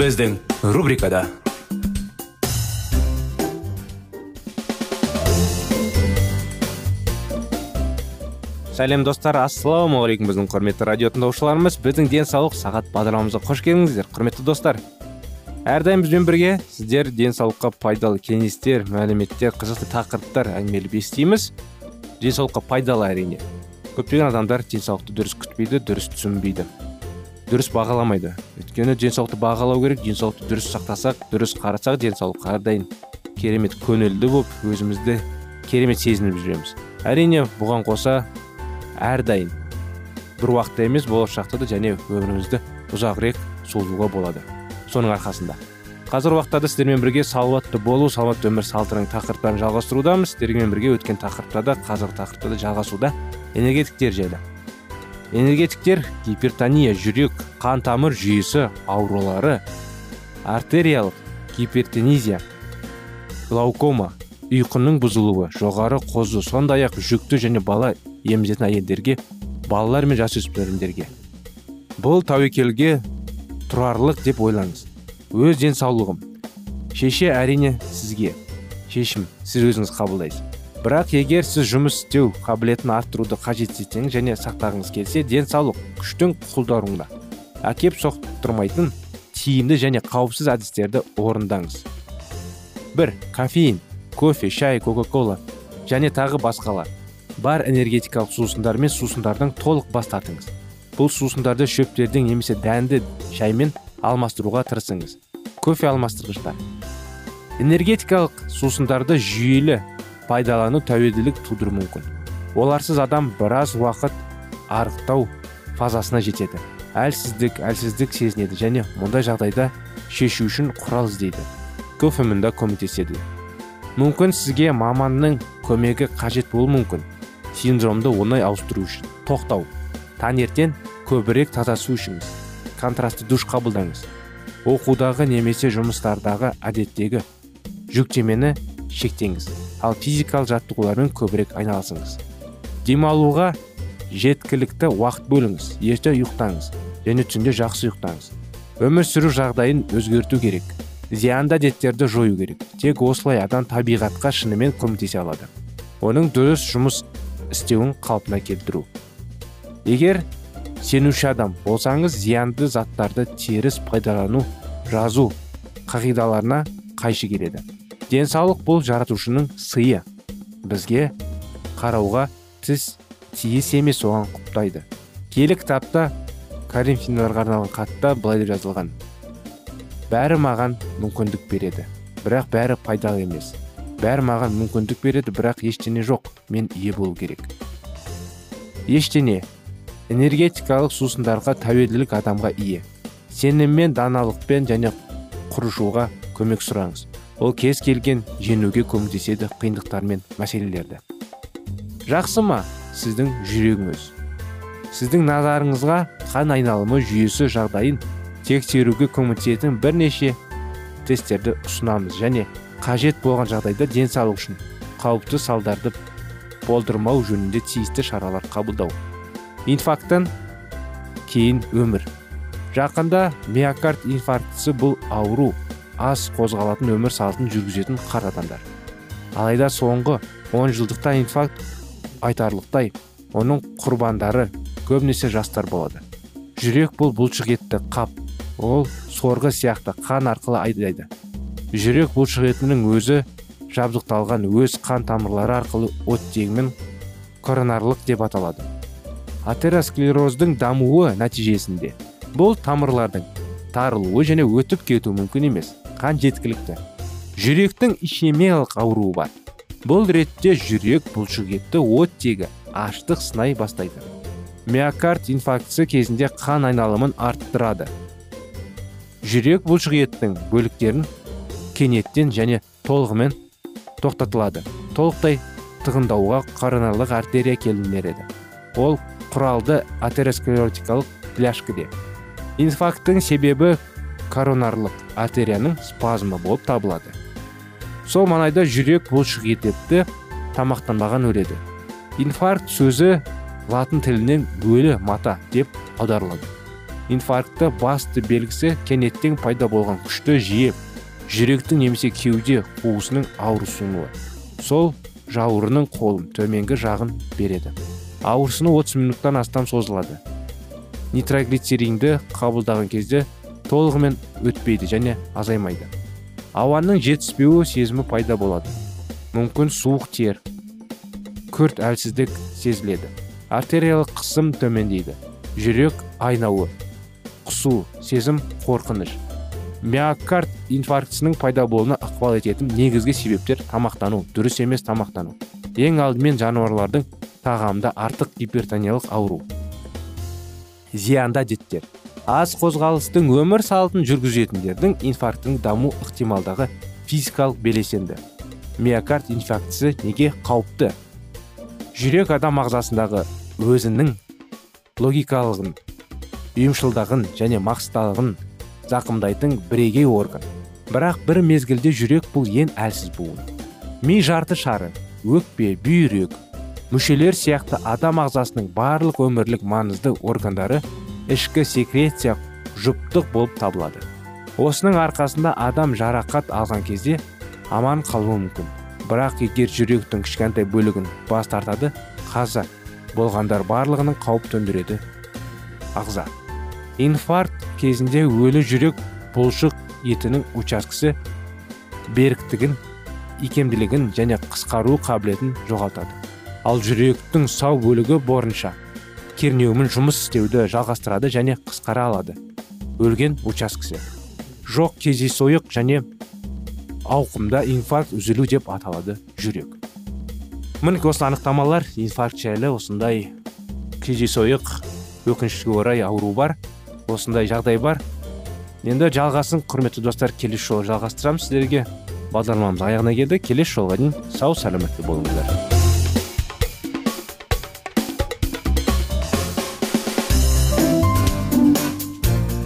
Біздің рубрикада сәлем достар ассалаумағалейкум біздің құрметті радио тыңдаушыларымыз біздің денсаулық сағат бағдарламамызға қош келдіңіздер құрметті достар. Әрдайым бізбен бірге сіздер денсаулыққа пайдалы кеңестер мәліметтер қызықты тақырыптар әңгімелеп естиміз. Денсаулыққа пайдалы әрине. Көптеген адамдар денсаулықты дұрыс күтпейді дұрыс түсінбейді. Дұрыс бағаламайды. Өйткені денсаулықты бағалау керек денсаулықты дұрыс сақтасақ дұрыс қарасақ денсаулық әрдайым керемет көңілді болып өзімізді керемет сезініп жүреміз. Әрине бұған қоса әрдайым бір уақытта емес болашақта да және өмірімізді ұзағырек созуға болады. Соның арқасында. Қазір уақытта да сіздермен бірге салауатты болу салауатты өмір салтының тақырыптарын жалғастырудамыз. Сіздермен бірге өткен тақырыпта да қазіргі тақырыпта да жалғасуда энергетиктер жайлы. Энергетиктер гипертония жүрек қан тамыр жүйесі аурулары артериялық гипертенизия глаукома ұйқының бұзылуы жоғары қозу сондай ақ жүкті және бала емізетін әйелдерге балалар мен жасөспірімдерге. Бұл тәуекелге тұрарлық деп ойлаңыз. Өз денсаулығым. Шеше әрине сізге. Шешім. Сіз өзіңіз қабылдайсыз. Бірақ егер сіз жұмыс істеу қабілетін арттыруды қажет етсеңіз және сақтағыңыз келсе денсаулық күштің құлдаруына әкеп соқтырмайтын тиімді және қауіпсіз әдістерді орындаңыз. бір кофеин кофе шай кока кола және тағы басқалар. Бар энергетикалық сусындар мен сусындардың толық бас тартыңыз. Бұл сусындарды шөптердің немесе дәнді шаймен алмастыруға тырысыңыз. Кофе алмастырғыштар. Энергетикалық сусындарды жүйелі пайдалану тәуелділік тудыруы мүмкін. Оларсыз адам біраз уақыт арықтау фазасына жетеді. Әлсіздік әлсіздік сезінеді және мұндай жағдайда шешу үшін құрал іздейді. Кофе мұнда көмектеседі. Мүмкін сізге маманның көмегі қажет болуы мүмкін. Синдромды оңай ауыстыру үшін. Тоқтау. Таңертең көбірек таза су ішіңіз. Контрастты душ қабылдаңыз. Оқудағы немесе жұмыстардағы әдеттегі жүктемені шектеңіз. Ал физикалық жаттығулармен көбірек айналысыңыз. Демалуға жеткілікті уақыт бөліңіз ерте ұйықтаңыз және түнде жақсы ұйықтаңыз. Өмір сүру жағдайын өзгерту керек зиянды әдеттерді жою керек. Тек осылай адам табиғатқа шынымен көмектесе алады. Оның дұрыс жұмыс істеуін қалпына келтіру. Егер сенуші адам болсаңыз зиянды заттарды теріс пайдалану жазу қағидаларына қайшы келеді. Денсаулық бұл жаратушының сыйы. Бізге қарауға тіс тиіс емес оған құптайды. Киелі кітапта коринфяндарға арналған хатта былай деп жазылған. Бәрі маған мүмкіндік береді бірақ бәрі пайдалы емес. Бәрі маған мүмкіндік береді бірақ ештеңе жоқ. Мен ие болу керек ештеңе. Энергетикалық сусындарға тәуелділік адамға ие. Сеніммен даналықпен және құрышуға көмек сұраңыз. Ол кез келген жеңуге көмектеседі қиындықтар мен мәселелерді. Жақсы ма сіздің жүрегіңіз? Сіздің назарыңызға қан айналымы жүйесі жағдайын тексеруге көмектесетін бірнеше тесттерді ұсынамыз және қажет болған жағдайда денсаулық үшін қауіпті салдарды болдырмау жөнінде тиісті шаралар қабылдау. Инфаркттан кейін өмір. Жақында миокард инфарктісі бұл ауру аз қозғалатын өмір салтын жүргізетін қар адамдар. Алайда соңғы он жылдықта инфаркт айтарлықтай оның құрбандары көбінесе жастар болады. Жүрек бұл бұлшық етті қап ол сорғы сияқты қан арқылы айдайды. Жүрек бұлшық етінің өзі жабдықталған өз қан тамырлары арқылы оттегімен коронарлық деп аталады. Атеросклероздың дамуы нәтижесінде бұл тамырлардың тарылуы және өтіп кету мүмкін емес. Қан жеткілікті. Жүректің ишемиялық ауруы бар. Бұл ретте жүрек бұлшықетті оттегі аштық сынай бастайды. Миокард инфаркция кезінде қан айналымын арттырады. Жүрек бұлшықеттің бөліктерін кенеттен және толығымен тоқтатылады. Толықтай тығындауға коронарлық артерия келінер ол құралды атеросклеротикалық пляшкіде инфаркттың себебі коронарлық артерияның спазмы болып табылады. Сол маңайда жүрек бұлшық етті тамақтанбаған өледі. Инфаркт сөзі латын тілінен өлі мата деп аударылады. Инфарктты басты белгісі кенеттен пайда болған күшті жиеп жүректің немесе кеуде қуысының ауырсынуы. Сол жауырынның қолын төменгі жағын береді. Ауырсыну 30 минуттан астам созылады. Нитроглицеринді қабылдаған кезде толығымен өтпейді және азаймайды. Ауаның жетіспеуі сезімі пайда болады. Мүмкін суық тер күрт әлсіздік сезіледі. Артериялық қысым төмендейді. Жүрек айнауы құсу сезім қорқыныш. Миокард инфарктісінің пайда болуына ықпал ететін негізгі себептер тамақтану дұрыс емес тамақтану. Ең алдымен жануарлардың тағамда артық гипертониялық ауру. Зиянды әдеттер аз қозғалыстың өмір салтын жүргізетіндердің инфаркттың даму ықтималдығы физикалық белесенді. Миокард инфарктісі неге қауіпті? Жүрек адам ағзасындағы өзінің логикалығын ұйымшылдығын және мақсаттылығын зақымдайтын бірегей орган. Бірақ бір мезгілде жүрек бұл ең әлсіз буын. Ми жарты шары өкпе бүйрек мүшелер сияқты адам ағзасының барлық өмірлік маңызды органдары ішкі секреция жұптық болып табылады. Осының арқасында адам жарақат алған кезде аман қалуы мүмкін. Бірақ егер жүректің кішкентай бөлігін бас тартады қаза болғандар барлығының қауіп төндіреді. Ағза. Инфаркт кезінде өлі жүрек бұлшық етінің учаскесі беріктігін икемділігін және қысқару қабілетін жоғалтады. Ал жүректің сау бөлігі борынша. Кернеуімен жұмыс істеуді жалғастырады және қысқара алады. Өлген учаскесі. Жоқ кездейсойық және ауқымда инфаркт үзілу деп аталады жүрек. Мінекей осы анықтамалар инфаркт жайлы осындай кездейсойық өкінішке орай ауру бар осындай жағдай бар. Енді жалғасын құрметті достар келесі жолы жалғастырамыз. Сіздерге бағдарламамыз аяғына келді. Келесі жолға дейін сау сәлеметте болыңыздар.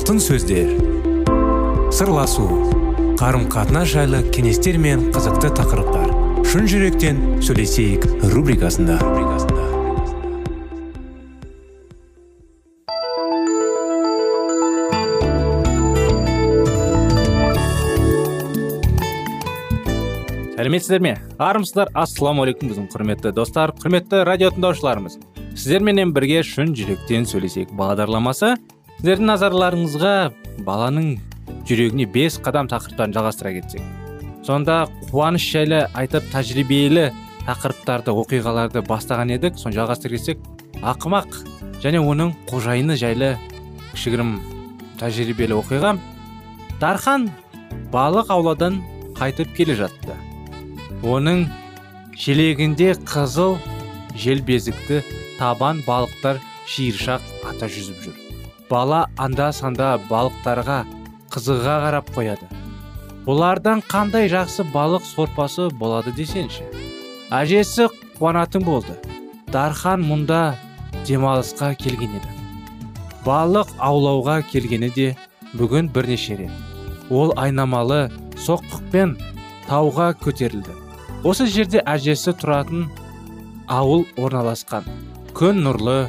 Алтын сөздер. Сырласу қарым қатынас жайлы кеңестер мен қызықты тақырыптар. Шын жүректен сөйлесейік рубрикасында. Сәлеметсіздер ме? Армысыздар ассалаумағалейкум біздің құрметті достар құрметті радио тыңдаушыларымыз сіздерменен бірге шын жүректен сөйлесейік бағдарламасы. Сіздердің назарларыңызға баланың жүрегіне бес қадам тақырыптарын жалғастыра кетсек сонда қуаныш жайлы айтып тәжірибелі тақырыптарды оқиғаларды бастаған едік. Соны жалғастыра кетсек ақымақ және оның қожайыны жайлы кішігірім тәжірибелі оқиға. Дархан балық ауладан қайтып келе жатты. Оның желегінде қызыл желбезікті табан балықтар шиыршақ ата жүзіп жүр. Бала анда санда балықтарға қызыға қарап қояды. Бұлардан қандай жақсы балық сорпасы болады десеңші? Әжесі қуанатын болды. Дархан мұнда демалысқа келген еді. Балық аулауға келгені де бүгін бірнеше рет. Ол айнамалы соққықпен тауға көтерілді. Осы жерде әжесі тұратын ауыл орналасқан. Күн нұрлы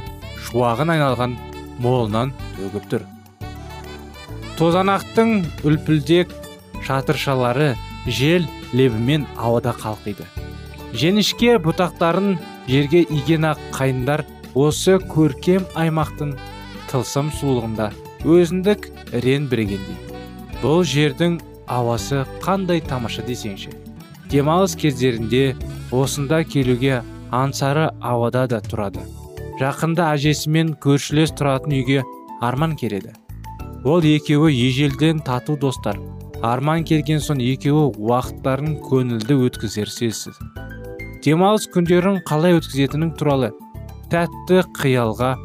шуағын айналған молынан төгіп тұр тозанақтың үлпілдек шатыршалары жел лебімен ауада қалқиды. Женішке бұтақтарын жерге иген ақ қайындар осы көркем аймақтың тылсым сұлулығында өзіндік рен бірегендей. Бұл жердің ауасы қандай тамаша десеңші. Демалыс кездерінде осында келуге аңсары ауада да тұрады. Жақында әжесімен көршілес тұратын үйге арман келеді. Ол екеуі ежелден тату достар. Арман келген соң екеуі уақыттарын көңілді өткізер сөзсіз. Демалыс күндерін қалай өткізетінің туралы тәтті қиялға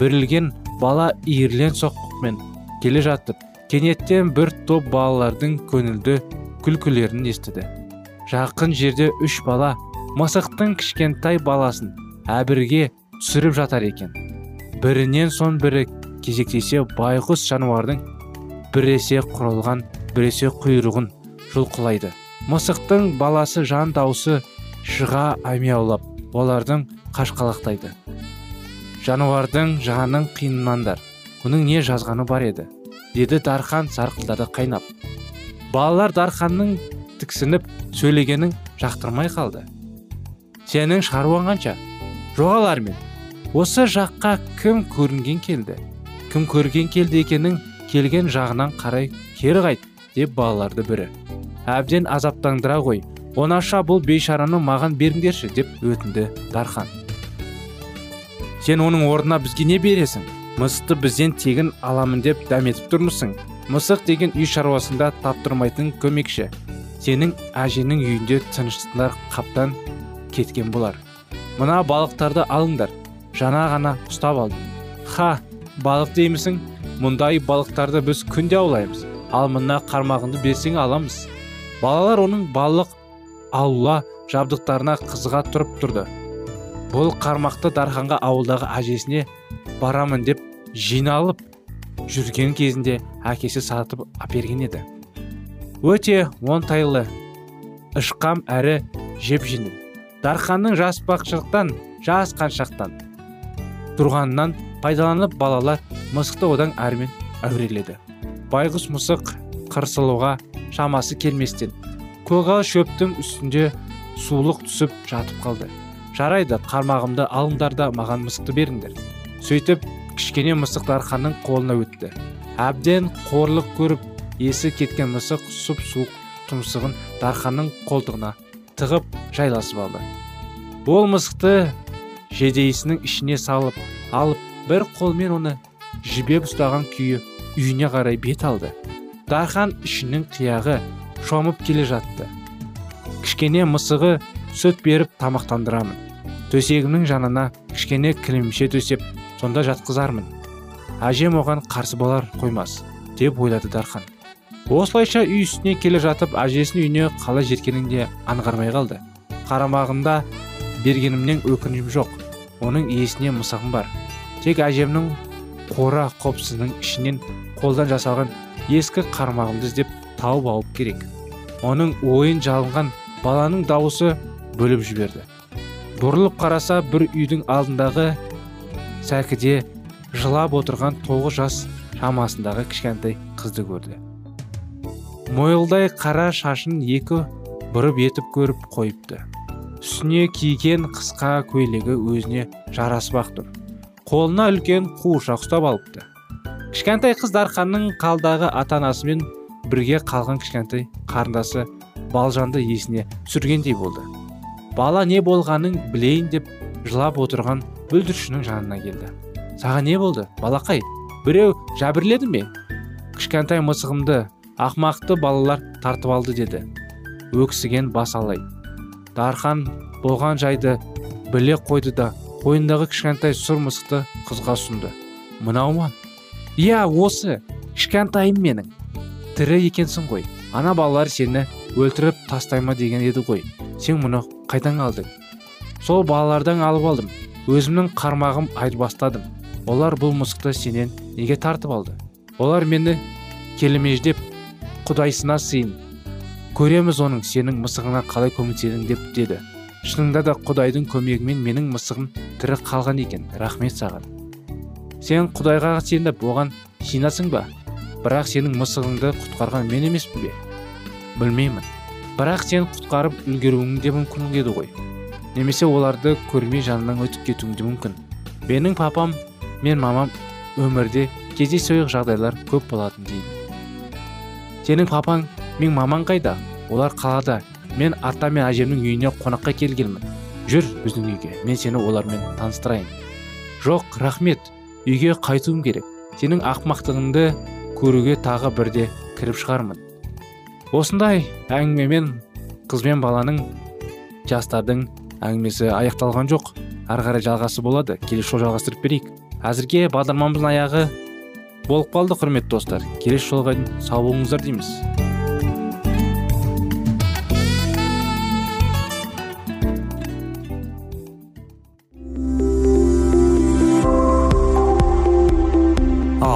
бірілген бала иірлен соққықпен келе жатып кенеттен бір топ балалардың көңілді күлкілерін естіді. Жақын жерде үш бала мысықтың кішкентай баласын әбірге түсіріп жатар екен. Бірінен соң бірі кезектесе байғұс жануардың біресе құрылған біресе құйрығын жұлқылайды. Мысықтың баласы жан даусы шыға аймяулап олардың қашқалақтайды. Жануардың жанын қиынмаңдар мұның не жазғаны бар еді? деді дархан сарқылдады қайнап. Балалар дарханның тіксініп сөйлегенін жақтырмай қалды. Сенің шаруаң қанша? Жоғал әрмен осы жаққа кім көрінген келді? Кім көрген келді екенің келген жағынан қарай кері қайт деп балаларды бірі. Әбден азаптандыра ғой онаша бұл бейшараны маған беріңдерші деп өтінді дархан. Сен оның орнына бізге не бересің? Мысықты бізден тегін аламын деп дәметіп тұрмысың. Мысық деген үй шаруасында таптырмайтын көмекші. Сенің әженің үйінде тыныштықтар қаптан кеткен болар. Мына балықтарды алыңдар. Жана ғана ұстап алдым. Ха балық деймісің? Мұндай балықтарды біз күнде аулаймыз. Ал мына қармағыңды берсең аламыз. Балалар оның балық аула жабдықтарына қызыға тұрып тұрды. Бұл қармақты дарханға ауылдағы әжесіне барамын деп жиналып жүрген кезінде әкесі сатып әперген еді. Өте оңтайлы ышқам әрі жеп жеңіл дарханның жас бақшақтан жас қаншақтан. Тұрғанынан пайдаланып балалар мысықты одан әрмен әуреледі байғұс мысық қырсылуға шамасы келместен көгал шөптің үстінде сулық түсіп жатып қалды жарайды қармағымды алыңдар да маған мысықты беріңдер сөйтіп кішкене мысық дарханның қолына өтті әбден қорлық көріп есі кеткен мысық сұп суық тұмсығын дарханның қолтығына тығып жайласып алды ол мысықты жедейісінің ішіне салып алып бір қолмен оны жібеп ұстаған күйі үйіне қарай бет алды. Дархан ішінің қияғы шомып келе жатты. Кішкене мысығы сүт беріп тамақтандырамын. Төсегімнің жанына кішкене кілемше төсеп сонда жатқызармын. Әжем оған қарсы болар қоймас деп ойлады дархан. Осылайша үй үстіне келе жатып әжесінің үйіне қалай жеткенін де аңғармай қалды. Қарамағында бергенімнен өкінішім жоқ. Оның иесіне мысығым бар. Тек әжемнің қора қопсының ішінен қолдан жасалған ескі қармағымды іздеп тауып алып керек. Оның ойын жалынған баланың дауысы бөліп жіберді. Бұрылып қараса бір үйдің алдындағы сәкіде жылап отырған тоғыз жас шамасындағы кішкентай қызды көрді. Мойылдай қара шашын екі бұрып етіп көріп қойыпты. Үстіне киген қысқа көйлегі өзіне жарасып ақ тұр. Қолына үлкен қуыршақ ұстап алыпты. Кішкентай қыз дарханның қалдағы ата анасымен бірге қалған кішкентай қарындасы балжанды есіне түсіргендей болды. Бала не болғанын білейін деп жылап отырған бүлдіршіннің жанына келді. Саған не болды балақай? Біреу жәбірледі ме? Кішкентай мысығымды ақмақты балалар тартып алды деді. Өксіген бас алай. Дархан болған жайды біле қойды да қойнындағы кішкентай сұр мысықты қызға ұсынды. Мынау ма? Иә осы. Кішкентайым менің. Тірі екенсің ғой. Ана балалар сені өлтіріп тастай ма деген еді ғой. Сен мұны қайдан алдың? Сол балалардан алып алдым. Өзімнің қармағым айырбастадым олар бұл мысықты сенен неге тартып алды? Олар мені келемеждеп құдайсына сыйын көреміз оның сенің мысығыңа қалай көмектедің деп деді. Шынында да құдайдың көмегімен менің мысығым тірі қалған екен. Рахмет саған. Сен құдайға сеніп оған жинасың ба? Бірақ сенің мысығыңды құтқарған мен емеспін бе? Білмеймін. Бірақ сен құтқарып үлгеруің де мүмкін еді ғой. Немесе оларды көрмей жанынан өтіп кетуің де мүмкін. Менің папам мен мамам өмірде кездейсоқ жағдайлар көп болатын дейді. Сенің папаң мен мамаң қайда? Олар қалада. Мен ата мен әжемнің үйіне қонаққа келгенмін. Жүр біздің үйге. Мен сені олармен таныстырайын. Жоқ рахмет. Үйге қайтуым керек. Сенің ақмақтығыңды көруге тағы бірде кіріп шығармын. Осындай әңгімемен қыз бен баланың жастардың әңгімесі аяқталған жоқ. Ары қарай жалғасы болады. Келесі жолы жалғастырып берейік. Әзірге бағдарламамыздың аяғы болып қалды құрметті достар. Келесі жолға сау болыңыздар дейміз.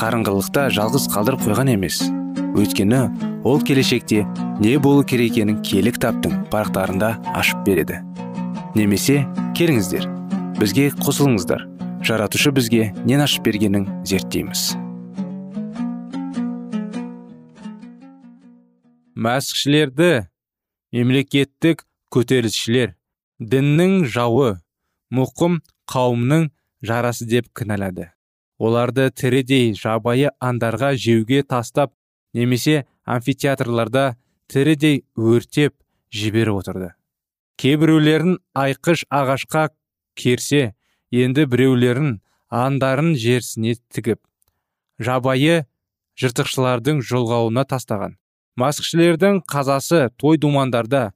қарыңғылықта жалғыз қалдырып қойған емес. Өйткені ол келешекте не болу керек екенін киелі кітаптың парақтарында ашып береді. Немесе келіңіздер бізге қосылыңыздар. Жаратушы бізге нен ашып бергенін зерттейміз. Мәсіхшілерді мемлекеттік көтерілісшілер діннің жауы мұқым қауымның жарасы деп кінәлады. Оларды тірідей жабайы андарға жеуге тастап немесе амфитеатрларда тірідей өртеп жіберіп отырды. Кейбіреулерін айқыш ағашқа керсе енді біреулерін андарын жерсіне тігіп жабайы жыртықшылардың жолғауына тастаған. Маскішілердің қазасы той думандарда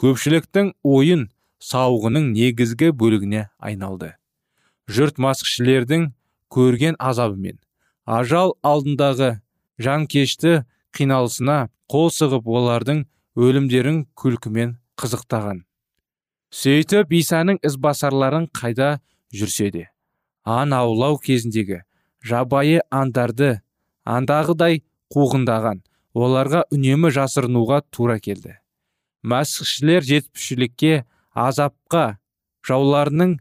көпшіліктің ойын сауығының негізгі бөлігіне айналды. Жұрт маскішілердің көрген азабы мен ажал алдындағы жанкешті қиналысына қол сығып олардың өлімдерін күлкімен қызықтаған. Сөйтіп исаның ізбасарларын қайда жүрсе де аң аулау кезіндегі жабайы аңдарды андағыдай қуғындаған оларға үнемі жасырынуға тура келді. Мәсіхшілер жетпішілікке азапқа жауларының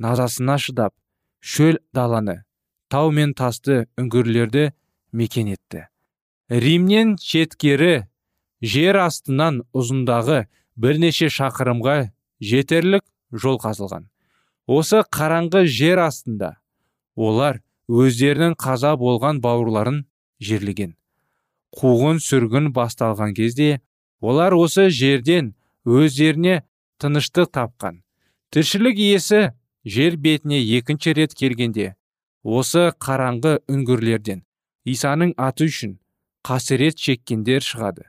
назасына шыдап шөл даланы тау мен тасты үңгірлерді мекен етті. Римнен шеткері жер астынан ұзындағы бірнеше шақырымға жетерлік жол қазылған. Осы қараңғы жер астында олар өздерінің қаза болған бауырларын жерлеген. Қуғын сүргін басталған кезде олар осы жерден өздеріне тыныштық тапқан. Тіршілік иесі жер бетіне екінші рет келгенде осы қараңғы үңгірлерден. Исаның аты үшін қасірет шеккендер шығады.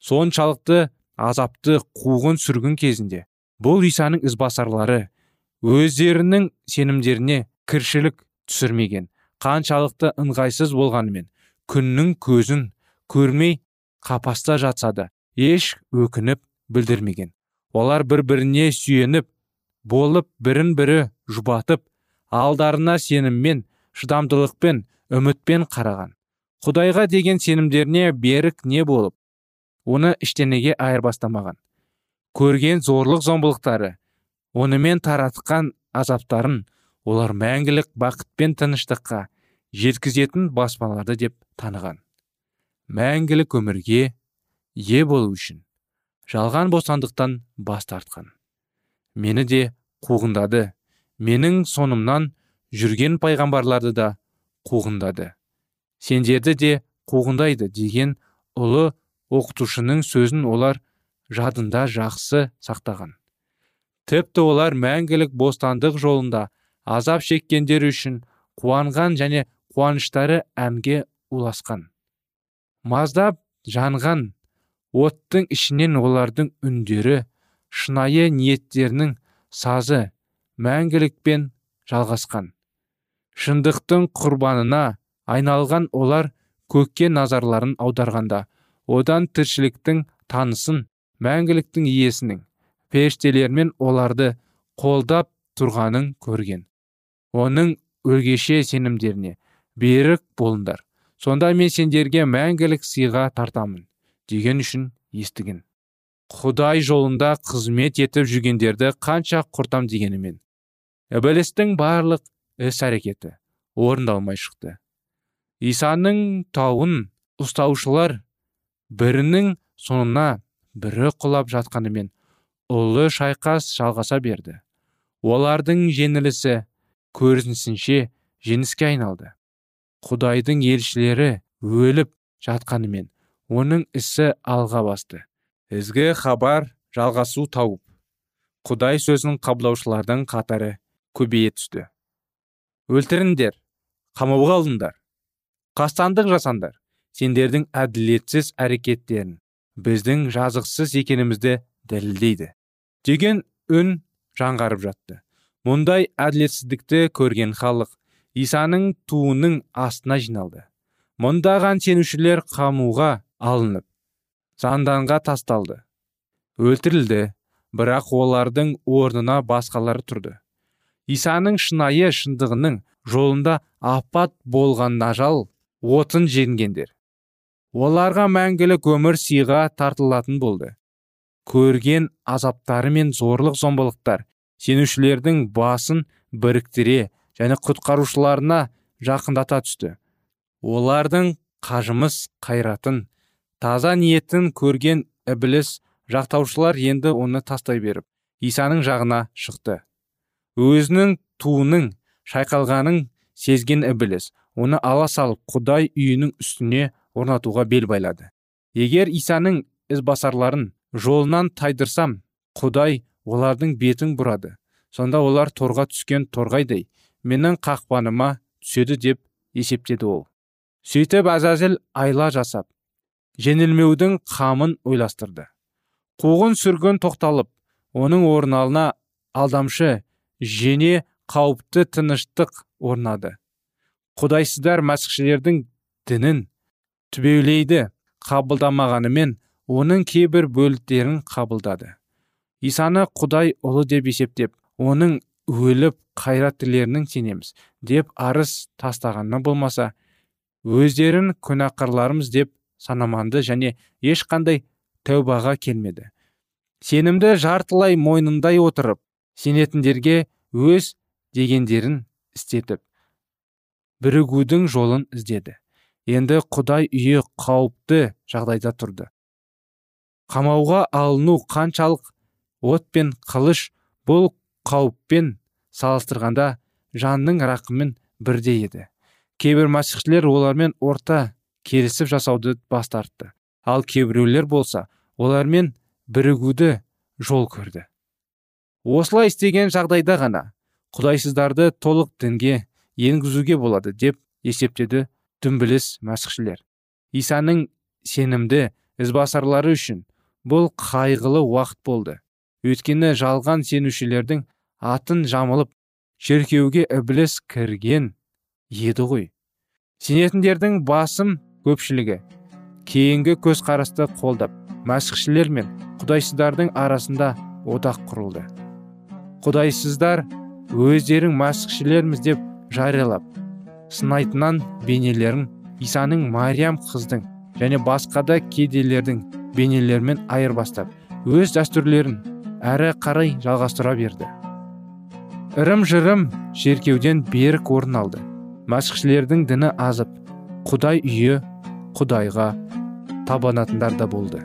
Соншалықты азапты қуғын сүргін кезінде бұл исаның ізбасарлары өздерінің сенімдеріне кіршілік түсірмеген қаншалықты ыңғайсыз болғанымен күннің көзін көрмей қапаста жатса да еш өкініп білдірмеген. Олар бір біріне сүйеніп болып бірін бірі жұбатып алдарына сеніммен шыдамдылықпен үмітпен қараған. Құдайға деген сенімдеріне берік не болып? Оны іштенеге айырбастамаған. Көрген зорлық зомбылықтары онымен таратқан азаптарын олар мәңгілік бақыт пен тыныштыққа жеткізетін баспаларды деп таныған. Мәңгілік өмірге ие болу үшін жалған бостандықтан бас тартқан. Мені де қуғындады. Менің сонымнан жүрген пайғамбарларды да қуғындады. Сендерді де қуғындайды деген ұлы оқытушының сөзін олар жадында жақсы сақтаған. Тіпті олар мәңгілік бостандық жолында азап шеккендер үшін қуанған және қуаныштары әнге уласқан маздап жанған оттың ішінен олардың үндері шынайы ниеттерінің сазы мәңгілікпен жалғасқан. Шындықтың құрбанына айналған олар көкке назарларын аударғанда одан тіршіліктің танысын мәңгіліктің иесінің періштелермен оларды қолдап тұрғанын көрген. Оның өлгеше сенімдеріне берік болыңдар. Сонда мен сендерге мәңгілік сыйға тартамын деген үшін естіген. Құдай жолында қызмет етіп жүргендерді қанша құртам дегенімен ібілістің барлық іс әрекеті орындалмай шықты. Исаның тауын ұстаушылар бірінің соңына бірі құлап жатқанымен ұлы шайқас жалғаса берді. Олардың жеңілісі көрінісінше жеңіске айналды. Құдайдың елшілері өліп жатқанымен оның ісі алға басты. Ізгі хабар жалғасу тауып. Құдай сөзін қабылдаушылардың қатары көбейе түсті. Өлтіріңдер қамауға алыңдар. Қастандық жасандар сендердің әділетсіз әрекеттерін біздің жазықсыз екенімізді дәлелдейді деген үн жаңғарып жатты. Мұндай әділетсіздікті көрген халық исаның туының астына жиналды. Мұндаған сенушілер қамуға алынып занданға тасталды. Өлтірілді бірақ олардың орнына басқалары тұрды. Исаның шынайы шындығының жолында апат болған ажал отын жеңгендер. Оларға мәңгілік өмір сыйға тартылатын болды. Көрген азаптары мен зорлық зомбылықтар сенушілердің басын біріктіре және құтқарушыларына жақындата түсті. Олардың қажымыз қайратын таза ниетін көрген ібіліс жақтаушылар енді оны тастай беріп исаның жағына шықты. Өзінің туының шайқалғанын сезген ібіліс оны ала салып құдай үйінің үстіне орнатуға бел байлады. Егер исаның ізбасарларын жолынан тайдырсам құдай олардың бетін бұрады. Сонда олар торға түскен торғайдай менің қақпаныма түседі деп есептеді ол. Сөйтіп әзәзіл айла жасап жеңілмеудің қамын ойластырды. Қуғын сүргін тоқталып оның орналына алдамшы жене қауіпті тыныштық орнады. Құдайсыздар мәсіхшілердің дінін түбеулейді қабылдамағанымен оның кейбір бөліктерін қабылдады. Исаны құдай ұлы деп есептеп оның өліп қайрат тірілерінің сенеміз деп арыз тастағаны болмаса өздерін күнәқарларымыз деп санаманды және ешқандай тәубаға келмеді. Сенімді жартылай мойнындай отырып сенетіндерге өз дегендерін істетіп бірігудің жолын іздеді. Енді құдай үйі қауіпті жағдайда тұрды. Қамауға алыну қаншалық от пен қылыш бұл қауіппен салыстырғанда жанның рақымын бірдей еді. Кейбір мәсіхшілер олармен орта келісіп жасауды бас тартты. Ал кейбіреулер болса олармен бірігуді жол көрді. Осылай істеген жағдайда ғана құдайсыздарды толық дінге енгізуге болады деп есептеді дүмбіліс мәсіхшілер. Исаның сенімді ізбасарлары үшін бұл қайғылы уақыт болды. Өйткені жалған сенушілердің атын жамылып шеркеуге ібіліс кірген еді ғой. Сенетіндердің басым көпшілігі кейінгі көзқарасты қолдап мәсіхшілер мен құдайсыздардың арасында одақ құрылды. Құдайсыздар өздерің мәсіхшілерміз деп жариялап сынайтыннан бейнелерін исаның мариям қыздың және басқа да кедейлердің бейнелерімен айырбастап өз дәстүрлерін әрі қарай жалғастыра берді. Ырым жырым шеркеуден берік орын алды. Мәсіхшілердің діні азып құдай үйі құдайға табанатындар да болды.